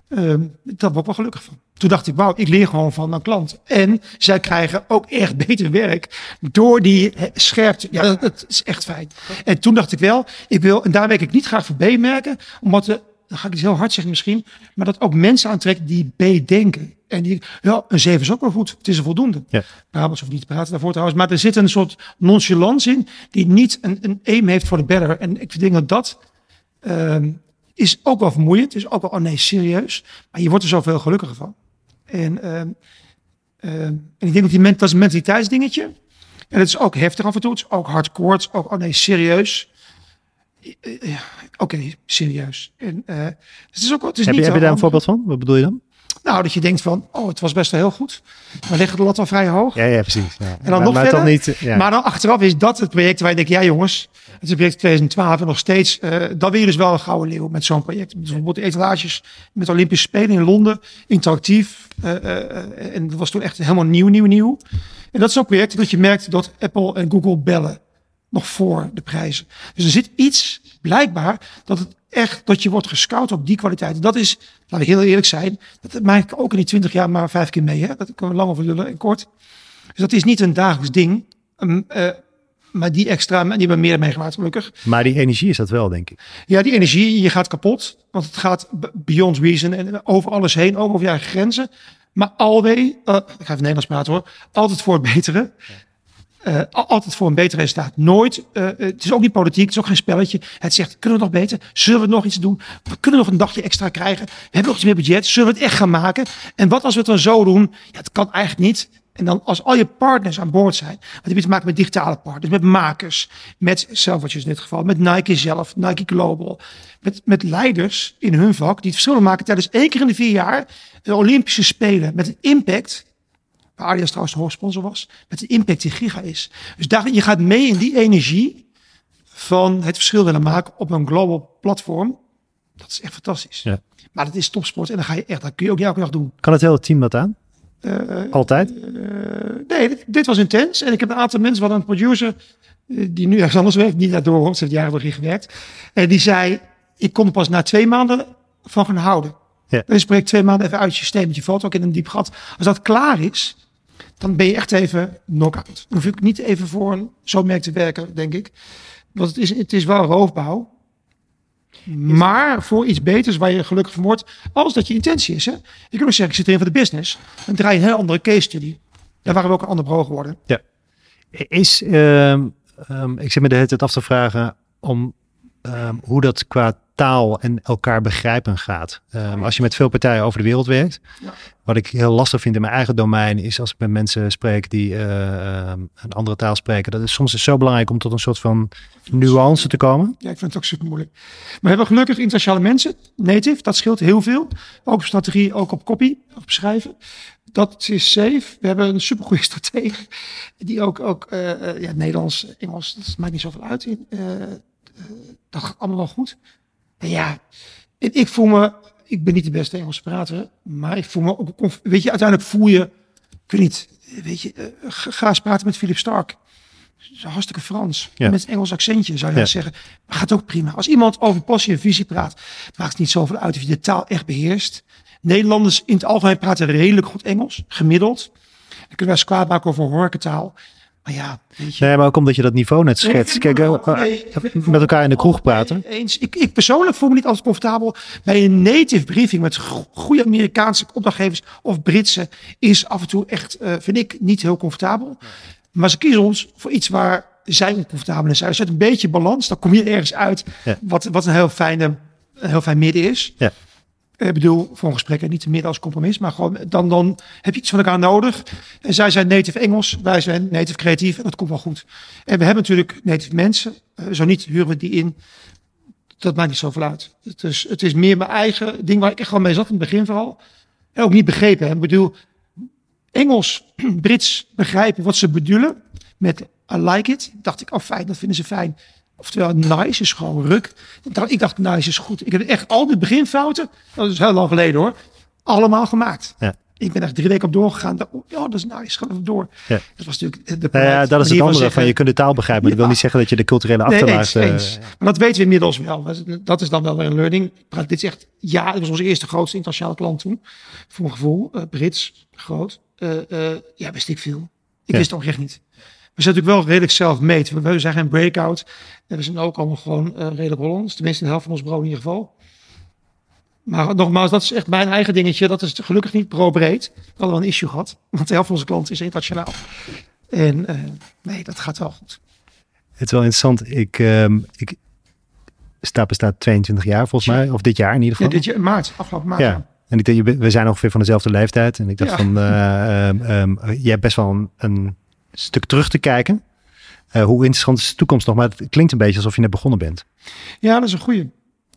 Ehm daar ben ik wel gelukkig van. Toen dacht ik, wauw, ik leer gewoon van een klant. En zij krijgen ook echt beter werk door die scherpte. Ja, dat, dat is echt fijn. En toen dacht ik wel, ik wil, en daar werk ik niet graag voor B-merken, omdat de, dan ga ik iets heel hard zeggen misschien, maar dat ook mensen aantrekt die B denken. En die, ja, een 7 is ook wel goed. Het is een voldoende. Ja. Brabants hoeft niet te praten daarvoor trouwens. Maar er zit een soort nonchalance in die niet een, een aim heeft voor de better. En ik denk dat dat ehm, is ook wel vermoeiend. Is ook wel, oh nee, serieus. Maar je wordt er zoveel gelukkiger van. En, ehm, ehm, en ik denk dat die ment, dat is een mentaliteitsdingetje. En het is ook heftig af en toe. Het is ook hardcore. Het is ook, oh nee, serieus. Eh, eh, Oké, serieus. En, eh, het is ook, het is Heb niet je, heb je daar een voorbeeld van? Wat bedoel je dan? Nou, dat je denkt van, oh, het was best wel heel goed. We leggen de lat wel vrij hoog. Ja, ja precies. Ja. En dan maar, nog maar verder. niet. Ja. Maar dan achteraf is dat het project waar je denkt, ja jongens, het is project 2012 en nog steeds, eh dan je dus wel een gouden leeuw met zo'n project. Dus bijvoorbeeld de etalages met Olympische Spelen in Londen, interactief. eh, eh, eh, en dat was toen echt helemaal nieuw, nieuw, nieuw. En dat is zo'n project dat je merkt dat Apple en Google bellen nog voor de prijzen. Dus er zit iets, blijkbaar, dat het echt, dat je wordt gescout op die kwaliteit. Dat is, laat ik heel eerlijk zijn, dat maak ik ook in die 20 jaar maar vijf keer mee. Hè? Dat kunnen we lang over lullen en kort. Dus dat is niet een dagelijks ding. Ehm, eh, maar die extra, die hebben we meer meegemaakt gelukkig. Maar die energie is dat wel, denk ik. Ja, die energie, je gaat kapot. Want het gaat beyond reason en over alles heen, ook over je eigen grenzen. Maar alweer, eh, ik ga even Nederlands praten hoor, altijd voor het betere. Uh, altijd voor een beter resultaat. Nooit. Uh, het is ook niet politiek. Het is ook geen spelletje. Het zegt, kunnen we nog beter? Zullen we nog iets doen? We kunnen nog een dagje extra krijgen. We hebben nog iets meer budget. Zullen we het echt gaan maken? En wat als we het dan zo doen? Ja, het kan eigenlijk niet. En dan als al je partners aan boord zijn. Want je te maken met digitale partners, met makers, met zelfwatches in dit geval, met Nike zelf, Nike Global. Met, met leiders in hun vak die het verschil maken tijdens één keer in de vier jaar de Olympische Spelen. Met een impact waar Adidas trouwens de hoofdsponsor was, met een impact die giga is. Dus daar, je gaat mee in die energie van het verschil willen maken op een global platform. Dat is echt fantastisch. Ja. Maar dat is topsport en dan ga je echt, dat kun je ook niet elke dag doen. Kan het hele team dat aan? Uh, Altijd? Uh, nee, dit, dit, was intens. En ik heb een aantal mensen, wat een producer, uh, die nu ergens anders werkt, niet daardoor, ze heeft jaren door gewerkt. En die zei, ik kon er pas na twee maanden van gaan houden. Ja. Dan spreek twee maanden even uit je systeem, met je valt ook in een diep gat. Als dat klaar is, dan ben je echt even knock-out. Dan hoef ik niet even voor een zo'n merk te werken, denk ik. Want het is, het is wel roofbouw. Maar voor iets beters waar je gelukkig van wordt, als dat je intentie is. Hè? Je kunt ook zeggen, ik zit erin voor de business. Dan draai je een heel andere case study. Daar waren we ook een ander bureau geworden. Ja. Is, um, um, ik zit me de hele tijd af te vragen om um, hoe dat qua taal en elkaar begrijpen gaat. Um, als je met veel partijen over de wereld werkt. Ja. Wat ik heel lastig vind in mijn eigen domein is als ik met mensen spreek die uh, een andere taal spreken. Dat is soms is zo belangrijk om tot een soort van nuance te komen. Ja, ik vind het ook super moeilijk. Maar we hebben gelukkig internationale mensen, native, dat scheelt heel veel. Ook op strategie, ook op copy, op schrijven. Dat is safe. We hebben een supergoeie stratege die ook, ook uh, ja, Nederlands, Engels, dat maakt niet zoveel uit. In, uh, dat gaat allemaal wel goed. En ja, ik voel me, ik ben niet de beste Engelse prater, maar ik voel me ook, weet je, uiteindelijk voel je, ik weet niet, weet je, uh, ga eens praten met Philip Stark. Hartstikke Frans. Ja. Met Engels accentje zou je ja. zeggen. Maar gaat ook prima. Als iemand over passie en visie praat, maakt het niet zoveel uit of je de taal echt beheerst. Nederlanders in het algemeen praten redelijk goed Engels, gemiddeld. Dan kunnen we eens kwaad maken over horecataal. Maar ja, weet je. Nee, maar ook omdat je dat niveau net schetst. Kijk, nee, met elkaar in de kroeg praten. Eens. Ik, ik persoonlijk voel me niet altijd comfortabel bij een native briefing met goede Amerikaanse opdrachtgevers of Britse. Is af en toe echt, uh, vind ik, niet heel comfortabel. Maar ze kiezen ons voor iets waar zij oncomfortabel in zijn. Er zit een beetje balans, dan kom je ergens uit. Ja. Wat, wat een heel fijne, een heel fijn midden is. Ja. Ik bedoel, voor een gesprek niet te midden als compromis, maar gewoon dan, dan heb je iets van elkaar nodig. En zij zijn native Engels, wij zijn native creatief en dat komt wel goed. En we hebben natuurlijk native mensen, zo niet huren we die in. Dat maakt niet zoveel uit. Het is, het is meer mijn eigen ding waar ik echt wel mee zat in het begin vooral. En ook niet begrepen. Ik bedoel, Engels, Brits begrijpen wat ze bedoelen met I like it. Dacht ik, oh fijn, dat vinden ze fijn. Oftewel, nice is gewoon ruk. Ik dacht, nice is goed. Ik heb echt al die beginfouten, dat is heel lang geleden hoor, allemaal gemaakt. Ja. Ik ben echt drie weken op doorgegaan. Oh, ja, dat is nice, gaan we door. Ja. Dat was natuurlijk de nou ja, dat is het andere van, van, je kunt de taal begrijpen. Maar dat wil niet zeggen dat je de culturele achterlaag... Nee, eens, Maar dat weten we inmiddels wel. Dat is dan wel weer een learning. Dit is echt, ja, het was onze eerste grootste internationale klant toen. Voor mijn gevoel, uh, Brits, groot. Uh, uh, ja, wist ik veel. Ik wist het ook echt niet. We zijn natuurlijk wel redelijk zelf meten. We zijn geen breakout. En we zijn ook allemaal gewoon uh, redelijk Hollands. Tenminste, de helft van ons bureau in ieder geval. Maar nogmaals, dat is echt mijn eigen dingetje. Dat is gelukkig niet pro-breed. We hadden wel een issue gehad. Want de helft van onze klanten is internationaal. En uh, nee, dat gaat wel goed. Het is wel interessant. Ik, um, ik sta bestaat 22 jaar volgens mij. Of dit jaar in ieder geval. Ja, dit jaar, maart. Afgelopen maart. Ja. En ik denk, we zijn ongeveer van dezelfde leeftijd. En ik dacht ja. van, uh, um, um, je hebt best wel een, een stuk terug te kijken. Uh, hoe interessant is de toekomst nog? Maar het klinkt een beetje alsof je net begonnen bent. Ja, dat is een goede.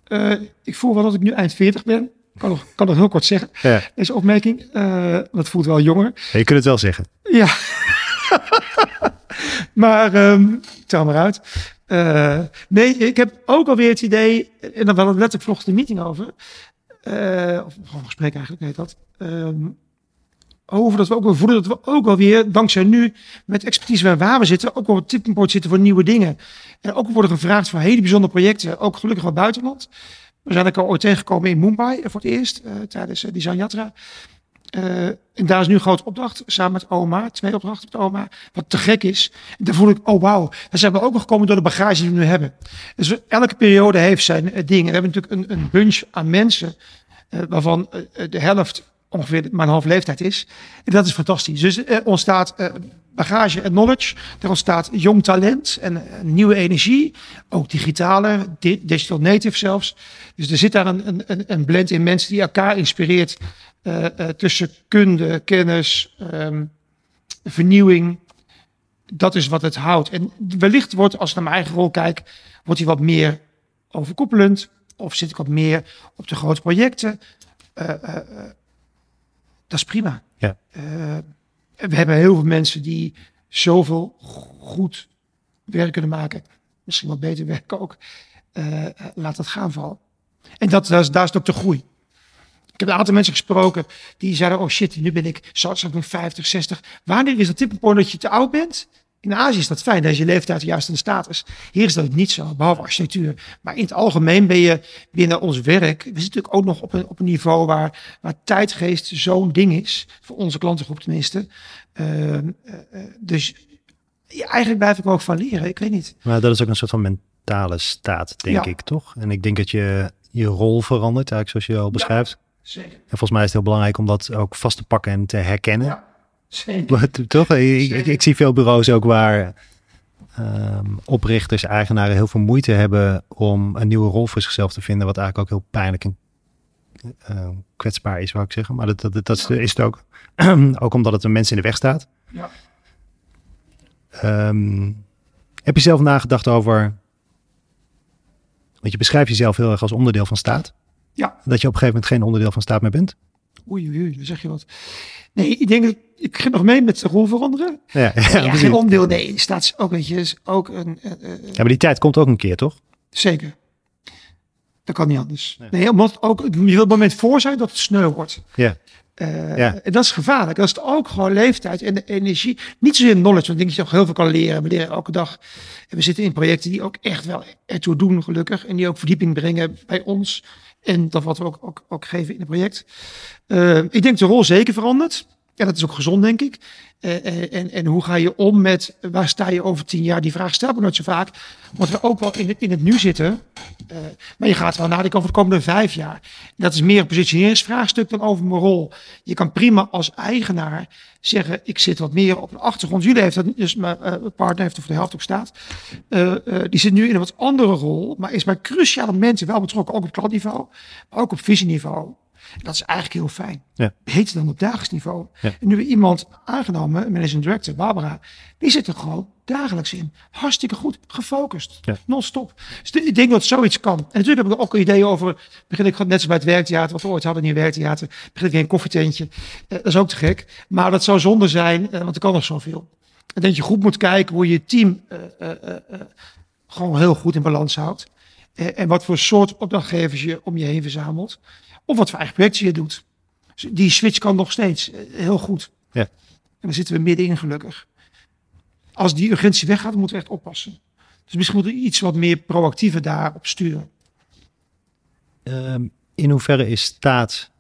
Uh, ik voel wel dat ik nu eind 40 ben. Kan nog, kan nog heel kort zeggen. Ja. Deze opmerking. Uh, dat voelt wel jonger. Ja, je kunt het wel zeggen. Ja. maar um, tel maar uit. Nee, ik heb ook alweer het idee, en dan wel letterlijk vlog de meeting over. Of gewoon een gesprek eigenlijk heet dat. Um, over dat we ook wel voelen dat we ook wel weer, dankzij nu, met expertise waar we zitten, ook wel op het zitten voor nieuwe dingen. En ook worden gevraagd voor hele bijzondere projecten, ook gelukkig wel buitenland. We zijn ook al ooit tegengekomen in Mumbai voor het eerst, uh, tijdens uh, Design Yatra. En daar is nu een grote opdracht, samen met OMA, twee opdrachten met OMA, wat te gek is. En daar voel ik, oh wauw, daar zijn we ook nog gekomen door de bagage die we nu hebben. Dus elke periode heeft zijn dingen. We hebben natuurlijk een, een bunch aan mensen, waarvan de helft ongeveer mijn half leeftijd is. En dat is fantastisch. Dus er ontstaat uh, bagage en knowledge. Er ontstaat jong talent en eh, nieuwe energie. Ook digitale, di- digital native zelfs. Dus er zit daar een, een- een, blend in mensen die elkaar inspireert. eh, eh, tussen kunde, kennis, ehm, vernieuwing. Dat is wat het houdt. En wellicht wordt, als ik naar mijn eigen rol kijk, wordt hij wat meer overkoepelend. Of zit ik wat meer op de grote projecten. Eh, eh, eh, dat is prima. Ja. Eh, we hebben heel veel mensen die zoveel goed werk kunnen maken. Misschien wat beter werk ook. Eh, laat dat gaan vooral. En dat, dat is, daar is het ook de groei. Ik heb een aantal mensen gesproken die zeiden: Oh shit, nu ben ik ik 50, 60. Wanneer is dat tipping dat je te oud bent? In Azië is dat fijn, daar is je leeftijd juist in de status. Hier is dat niet zo, behalve architectuur. Maar in het algemeen ben je binnen ons werk. We zitten natuurlijk ook nog op een, op een niveau waar, waar tijdgeest zo'n ding is. Voor onze klantengroep tenminste. Ehm, eh, eh, dus ja, eigenlijk blijf ik er ook van leren. Ik weet niet. Maar dat is ook een soort van mentale staat, denk Ja. ik, toch? En ik denk dat je je rol verandert, eigenlijk zoals je al beschrijft. Zeker. En volgens mij is het heel belangrijk om dat ook vast te pakken en te herkennen. Zeker. Wat, Toch? Ik, ik, ik zie veel bureaus ook waar ehm, oprichters, eigenaren heel veel moeite hebben om een nieuwe rol voor zichzelf te vinden, wat eigenlijk ook heel pijnlijk en eh, kwetsbaar is, wou ik zeggen. Maar dat, dat, dat is, is het ook. ook omdat het een mens in de weg staat. Ja. Ehm, heb je zelf nagedacht over. Want je beschrijft jezelf heel erg als onderdeel van staat. Ja. Dat je op een gegeven moment geen onderdeel van staat meer bent. Oei, oei, oei, dan zeg je wat. Nee, ik denk dat ik ga nog mee met de rol veranderen. Ja, ja, Ja, precies. geen onderdeel. Nee, staat ook, weet je, is ook een. eh, eh, ja, maar die tijd komt ook een keer, toch? zeker. Dat kan niet anders. Nee. Nee, omdat ook, je wil het moment voor zijn dat het sneu wordt. Ja. Eh, Ja. En dat is gevaarlijk. Dat is ook gewoon leeftijd en de energie. Niet zozeer knowledge, want ik denk dat je nog heel veel kan leren. We leren elke dag. En we zitten in projecten die ook echt wel ertoe doen, gelukkig. En die ook verdieping brengen bij ons. En dat wat we ook, ook, ook geven in het project. Eh, ik denk de rol zeker verandert. Ja, dat is ook gezond, denk ik. Eh, eh, en, en hoe ga je om met waar sta je over tien jaar? Die vraag stelt me nooit zo vaak. Want we ook wel in het, in het nu zitten. Eh, maar je gaat wel nadenken over de komende vijf jaar. Dat is meer een positioneringsvraagstuk dan over mijn rol. Je kan prima als eigenaar zeggen: ik zit wat meer op de achtergrond. Jullie heeft dat, dus mijn partner heeft er voor de helft ook staat. Die zit nu in een wat andere rol, maar is bij cruciale momenten wel betrokken, ook op klantniveau, maar ook op visieniveau. En dat is eigenlijk heel fijn. Ja. Beter dan op dagelijks niveau. Ja. En nu we iemand aangenomen, een managing director, Barbara, die zit er gewoon dagelijks in. Hartstikke goed, gefocust, Ja. non-stop. Dus ik denk dat zoiets kan. En natuurlijk heb ik ook een idee over, begin ik net zoals bij het werktheater, wat we ooit hadden in het werktheater, begin ik in een koffietentje. Eh, dat is ook te gek. Maar dat zou zonde zijn, eh, want er kan nog zoveel. Denk dat je goed moet kijken hoe je je team eh, gewoon heel goed in balans houdt. En wat voor soort opdrachtgevers je om je heen verzamelt. Of wat voor eigen projecten je doet. Dus die switch kan nog steeds eh, heel goed. Ja. En daar zitten we middenin gelukkig. Als die urgentie weggaat, moeten we echt oppassen. Dus misschien moeten we iets wat meer proactiever daarop sturen. Ehm, in hoeverre is staat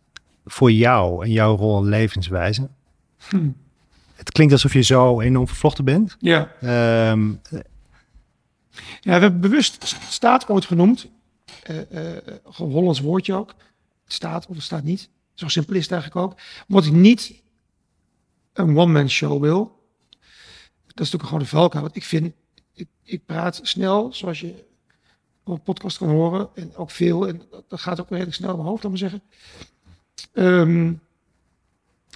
voor jou en jouw rol en levenswijze? Hm. Het klinkt alsof je zo enorm vervlochten bent. Ja. Ehm, Ja, we hebben bewust staat ooit genoemd. Gewoon Hollands woordje ook. Staat of het staat niet. Zo simpel is het eigenlijk ook. Omdat ik niet een one-man show wil. Dat is natuurlijk gewoon de valkuil. Want ik vind, ik, ik praat snel, zoals je op een podcast kan horen. En ook veel. En dat- gaat ook redelijk snel in mijn hoofd, laat maar zeggen. Ehm,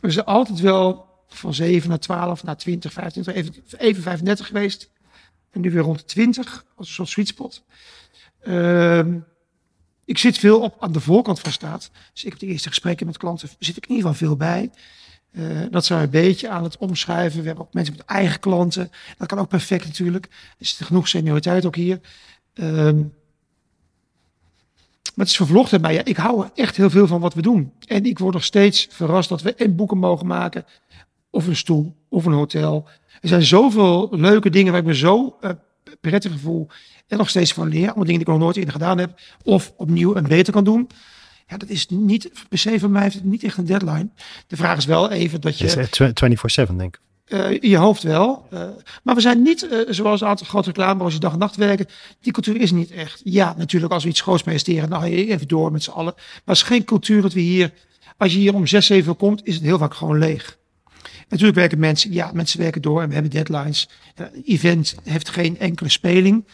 we zijn altijd wel van 7 naar 12 naar 20, 25, even, even 35 geweest. En nu weer rond de 20, als een soort sweet spot. Ehm, ik zit veel op aan de voorkant van staat. Dus ik heb de eerste gesprekken met klanten, zit ik in ieder geval veel bij. Eh, dat zijn we een beetje aan het omschrijven. We hebben ook mensen met eigen klanten. Dat kan ook perfect natuurlijk. Er zit genoeg senioriteit ook hier. Ehm, maar het is vervlochten bij ja, Ik hou echt heel veel van wat we doen. En ik word nog steeds verrast dat we en boeken mogen maken. Of een stoel, of een hotel. Er zijn zoveel leuke dingen waar ik me zo eh, prettig voel. En nog steeds van leer. Allemaal dingen die ik nog nooit eerder gedaan heb. Of opnieuw en beter kan doen. Ja, dat is niet, per se van mij heeft het niet echt een deadline. De vraag is wel even dat je... is het 24-7, denk ik. Eh, in je hoofd wel. Eh, maar we zijn niet, eh, zoals een aantal grote reclamebureaus die dag en nacht werken. Die cultuur is niet echt. Ja, natuurlijk als we iets groots presteren, dan ga je even door met z'n allen. Maar het is geen cultuur dat we hier, als je hier om zes, zeven komt, is het heel vaak gewoon leeg. Natuurlijk werken mensen, ja, mensen werken door en we hebben deadlines. Event heeft geen enkele speling.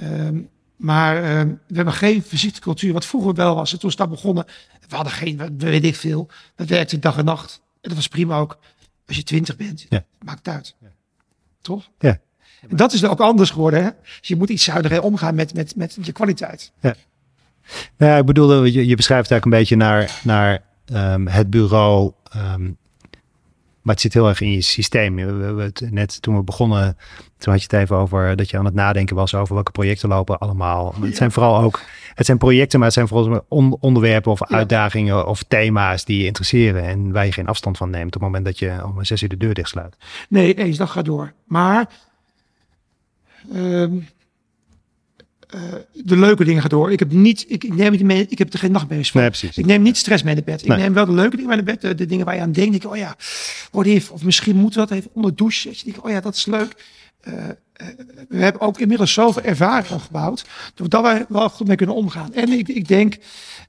Ehm, maar ehm, we hebben geen visitecultuur, wat vroeger wel was. En toen is dat begonnen. We hadden geen, weet ik veel. We werkten dag en nacht. En dat was prima ook. Als je twintig bent, ja. maakt het uit. Ja. Toch? Ja. En dat is ook anders geworden. Hè? Dus je moet iets zuiniger omgaan met, met, met je kwaliteit. Ja. Nou ja, ik bedoelde, je, je beschrijft eigenlijk een beetje naar, naar um, het bureau um, maar het zit heel erg in je systeem. We, we, het, net toen we begonnen, toen had je het even over dat je aan het nadenken was over welke projecten lopen allemaal. Het zijn vooral ook, het zijn projecten, maar het zijn vooral onderwerpen of uitdagingen of thema's die je interesseren en waar je geen afstand van neemt op het moment dat je om zes uur de deur dichtsluit. Nee, eens, dat gaat door. Maar um, uh, de leuke dingen gaat door. Ik heb niet, ik, neem niet mee, ik heb er geen nachtmerries van. Nee, precies. Ik neem niet stress mee naar bed. Ik neem wel de leuke dingen mee naar bed. De, dingen waar je aan denkt. Ik, oh ja, wat heeft, of misschien moet dat even onder douche. Je denkt, oh ja, dat is leuk. Uh, uh, we hebben ook inmiddels zoveel ervaring gebouwd. Dat we wel goed mee kunnen omgaan. En ik, ik denk,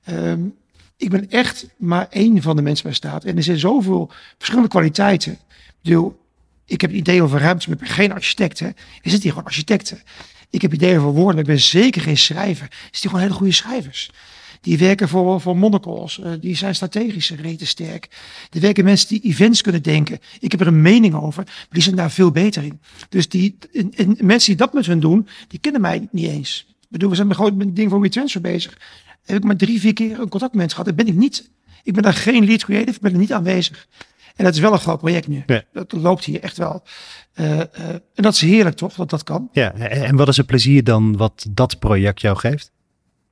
um, ik ben echt maar één van de mensen bij staat. En er zijn zoveel verschillende kwaliteiten. Ik bedoel, ik heb een idee over ruimte, maar ik ben geen architect. Hè. Er zitten hier gewoon architecten. Ik heb ideeën voor woorden, ik ben zeker geen schrijver. Er zitten gewoon hele goede schrijvers. Die werken voor, voor monocles. Uh, die zijn strategisch reten sterk. Er werken mensen die events kunnen denken. Ik heb er een mening over, maar die zijn daar veel beter in. Dus die en, en mensen die dat met hun doen, die kennen mij niet eens. Ik bedoel, we zijn met een ding van WeTransfer bezig. Heb ik maar drie, vier keer een contact met mensen gehad. Dat ben ik niet. Ik ben daar geen lead creative, ik ben er niet aanwezig. En dat is wel een groot project nu. Ja. Dat loopt hier echt wel. Uh, uh, en dat is heerlijk toch, dat dat kan. Ja, en wat is het plezier dan wat dat project jou geeft?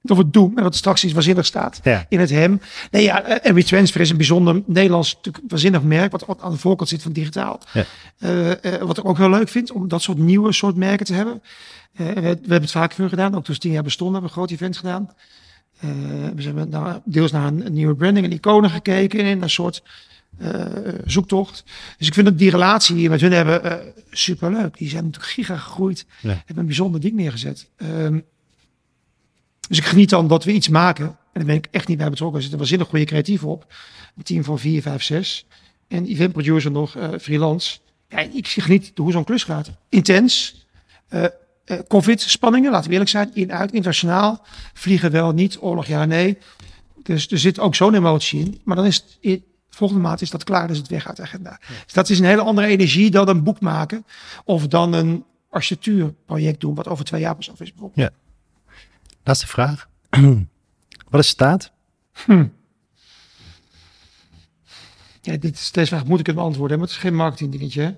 Of het doen, en wat straks iets waanzinnig staat ja. in het hem. Nee ja, en WeTransfer is een bijzonder Nederlands natuurlijk waanzinnig merk, wat aan de voorkant zit van digitaal. Ja. Uh, wat ik ook heel leuk vind, om dat soort nieuwe soort merken te hebben. we, we, hebben het vaak voor gedaan, ook toen tien jaar bestonden, hebben we een groot event gedaan. we zijn naar, deels naar een, een, nieuwe branding en iconen gekeken, in een soort zoektocht. Dus ik vind dat die relatie die we met hun hebben uh, superleuk. Die zijn natuurlijk giga gegroeid. Ja. Hebben een bijzonder ding neergezet. Um, dus ik geniet dan dat we iets maken. En daar ben ik echt niet bij betrokken. Er zitten waanzinnig goede creatief op. Een team van 4, 5, 6. En event producer nog, uh, freelance. Ja, ik geniet hoe zo'n klus gaat. Intens. Uh, uh, Covid, spanningen, laten we eerlijk zijn. In, uit, internationaal. Vliegen wel, niet. Oorlog, ja, nee. Dus er zit ook zo'n emotie in. Maar dan is het volgende maand is dat klaar, dus het weg uit de agenda. Dus dat is een hele andere energie dan een boek maken of dan een architectuurproject doen, wat over twee jaar pas af is bijvoorbeeld. Ja. Laatste vraag. wat is staat? Hm. Ja, dit is deze vraag moet ik het beantwoorden, maar het is geen marketing dingetje.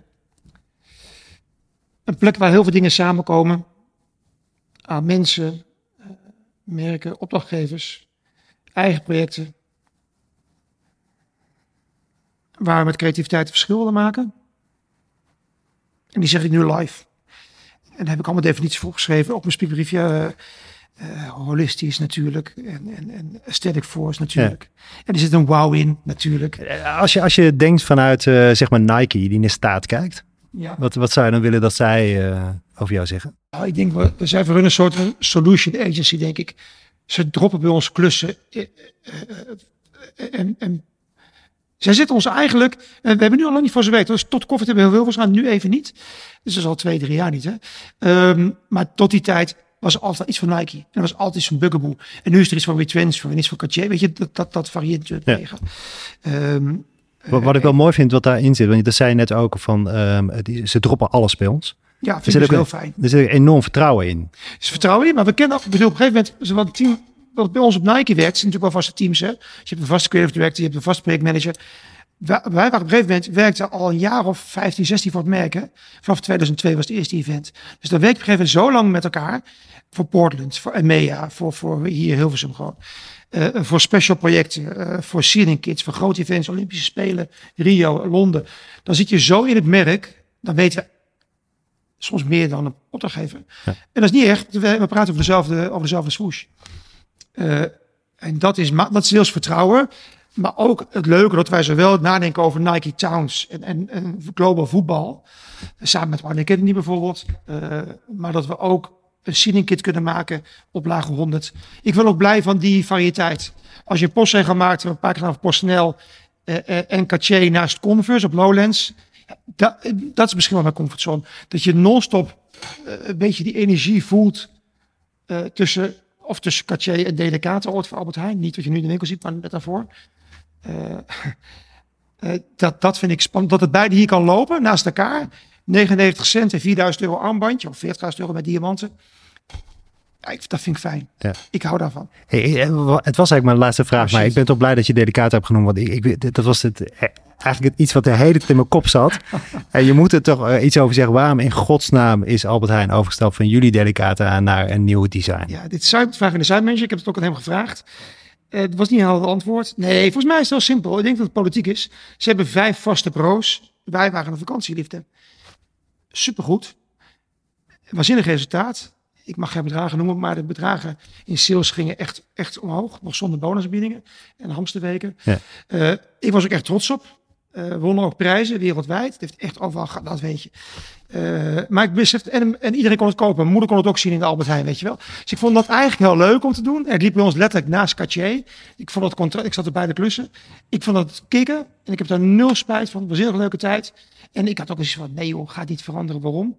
Een plek waar heel veel dingen samenkomen aan mensen, eh, merken, opdrachtgevers, eigen projecten, waar we met creativiteit verschil willen maken. En die zeg ik nu live. En daar heb ik allemaal definities voor geschreven. Ook mijn speakbriefje. Uh, holistisch natuurlijk. En, en, en aesthetic force natuurlijk. En er zit een wow in natuurlijk. Eh, als je, als je denkt vanuit uh, zeg maar Nike die in de staat kijkt. Ja. Wat, wat zou je dan willen dat zij uh, over jou zeggen? Nou, ik denk, we, we zijn voor hun een soort solution agency, denk ik. Ze droppen bij ons klussen. En, en zij zitten ons eigenlijk, en eh, we hebben nu al lang niet voor ze weten, dus tot koffie hebben we heel veel gaan, nu even niet. Dus dat is al twee, drie jaar niet. Hè? Um, maar tot die tijd was er altijd iets van Nike. En er was altijd iets van Bugaboo. En nu is er iets van WeTransfer en iets van Cartier. Weet je, dat, dat, dat varieert natuurlijk ja. Um, wat, wat ik wel mooi vind wat daarin zit, want dat zei je net ook van, um, die, ze droppen alles bij ons. Ja, vind ik dus heel fijn. Er zit enorm vertrouwen in. Er is vertrouwen in, maar we kennen, ik bedoel, op een gegeven moment, ze wat team wat bij ons op Nike werkt, zijn natuurlijk wel vaste teams. Hè? Dus je hebt een vaste creative director, je hebt een vaste projectmanager. Wij, wij waren op een gegeven moment werkten al een jaar of 15, 16 voor het merken. Vanaf 2002 was het eerste event. Dus dan werk je op een gegeven moment zo lang met elkaar. Voor Portland, voor EMEA, voor, voor hier Hilversum gewoon. Uh, voor special projecten, uh, voor Sealing Kids, voor grote events, Olympische Spelen, Rio, Londen. Dan zit je zo in het merk, dan weten we soms meer dan een opdrachtgever. Ja. En dat is niet echt, we, we praten over dezelfde, over dezelfde swoosh. Uh, en dat is, dat is deels vertrouwen. Maar ook het leuke dat wij zowel nadenken over Nike Towns en, en, en global voetbal. Samen met Martin Kennedy bijvoorbeeld. Uh, maar dat we ook een seeding kit kunnen maken op lage 100. Ik wil ook blij van die variëteit. Als je een postzegel maakt, een paar over PostNL uh, en Caché naast Converse op Lowlands. Da, dat is misschien wel mijn comfortzone. Dat je non-stop een beetje die energie voelt tussen, of tussen Cartier en Delicato ooit voor Albert Heijn. Niet wat je nu in de winkel ziet, maar net daarvoor. Uh, dat, dat vind ik spannend. Dat het beide hier kan lopen, naast elkaar. 99 cent en 4000 euro armbandje of 40.000 euro met diamanten. Ja, ik, dat vind ik fijn. Ja. Ik hou daarvan. Hey, het was eigenlijk mijn laatste vraag, maar ik ben toch blij dat je Delicato hebt genoemd. Want ik, ik, dat was het, eigenlijk iets wat de hele tijd in mijn kop zat. en je moet er toch uh, iets over zeggen. Waarom in godsnaam is Albert Heijn overgestapt van jullie Delicata naar een nieuw design? Ja, dit is vraag in de Zuidmanager. Ik heb het ook aan hem gevraagd. Uh, het was niet een helder antwoord. Nee, volgens mij is het heel simpel. Ik denk dat het politiek is. Ze hebben vijf vaste pro's. Wij waren een vakantieliefde. Supergoed. Waanzinnig resultaat. Ik mag geen bedragen noemen, maar de bedragen in sales gingen echt, echt omhoog. Nog zonder bonusaanbiedingen en hamsterweken. Ja. Uh, ik was ook echt trots op. Uh, wonnen ook prijzen wereldwijd. Het heeft echt overal gehad, dat weet je. Uh, maar ik en, en iedereen kon het kopen. Mijn moeder kon het ook zien in de Albert Heijn, weet je wel. Dus ik vond dat eigenlijk heel leuk om te doen. Het liep bij ons letterlijk naast Cartier. Ik vond dat contract, ik zat er bij de klussen. Ik vond dat kicken. En ik heb daar nul spijt van. Het was een leuke tijd. En ik had ook eens van, nee joh, gaat niet veranderen. Waarom?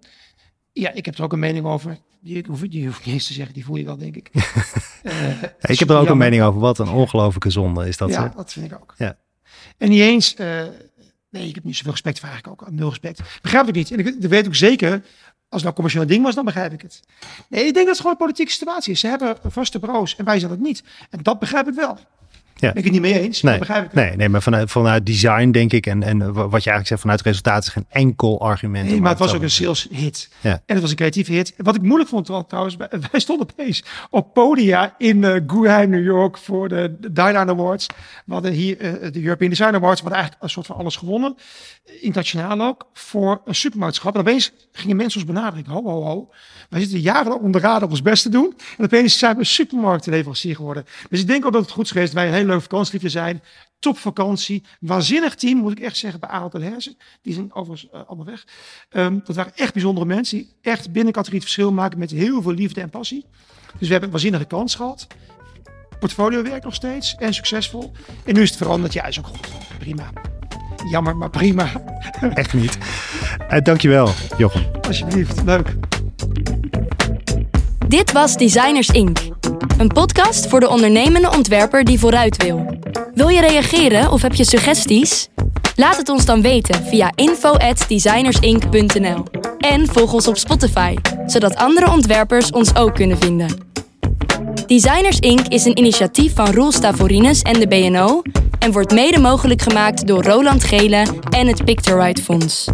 Ja, ik heb er ook een mening over. Die, hoef, die hoef ik niet eens te zeggen, die voel je wel, denk ik. uh, ik heb er ook een mening over. Wat een ongelofelijke zonde is dat. Ja, zo? dat vind ik ook. Ja. En niet eens, uh, nee, ik heb niet zoveel respect voor eigenlijk ook. Nul respect. Begrijp ik niet. En ik, weet ook zeker, als het nou commercieel ding was, dan begrijp ik het. Nee, ik denk dat het gewoon een politieke situatie is. Ze hebben vaste broos en wij zijn het niet. En dat begrijp ik wel. Ja. Ben ik het niet mee eens? Nee, begrijp ik nee, nee, maar vanuit, vanuit design denk ik en, en wat je eigenlijk zegt vanuit resultaat is geen enkel argument. Nee, maar het was ook een sales hit. Ja. En het was een creatieve hit. Wat ik moeilijk vond trouwens, wij stonden opeens op podia in uh, New York voor de Dylan Awards. We hadden hier uh, de European Design Awards, we hadden eigenlijk een soort van alles gewonnen. Internationaal ook, voor een supermarktschap. En opeens gingen mensen ons benaderen. Ho, ho, ho. Wij zitten jaren onder de radar om ons best te doen. En opeens zijn we supermarktleverancier geworden. Dus ik denk ook dat het goed is geweest. Wij een hele leuke vakantieliefde zijn. Top vakantie. Waanzinnig team, moet ik echt zeggen, bij Arendt en Herzen. Die zijn overigens uh, allemaal weg. Um, dat waren echt bijzondere mensen. Die echt binnen categorie het verschil maken met heel veel liefde en passie. Dus we hebben een waanzinnige kans gehad. Portfolio werkt nog steeds en succesvol. En nu is het veranderd. Ja, is ook goed. Prima. Jammer, maar prima. Echt niet. Uh, dankjewel, Jochem. Alsjeblieft, leuk. Dit was Designers Inc. Een podcast voor de ondernemende ontwerper die vooruit wil. Wil je reageren of heb je suggesties? Laat het ons dan weten via info@designersinc.nl. En volg ons op Spotify, zodat andere ontwerpers ons ook kunnen vinden. Designers Inc. is een initiatief van Roel Stavorines en de BNO en wordt mede mogelijk gemaakt door Roland Gele en het Pictorite Fonds.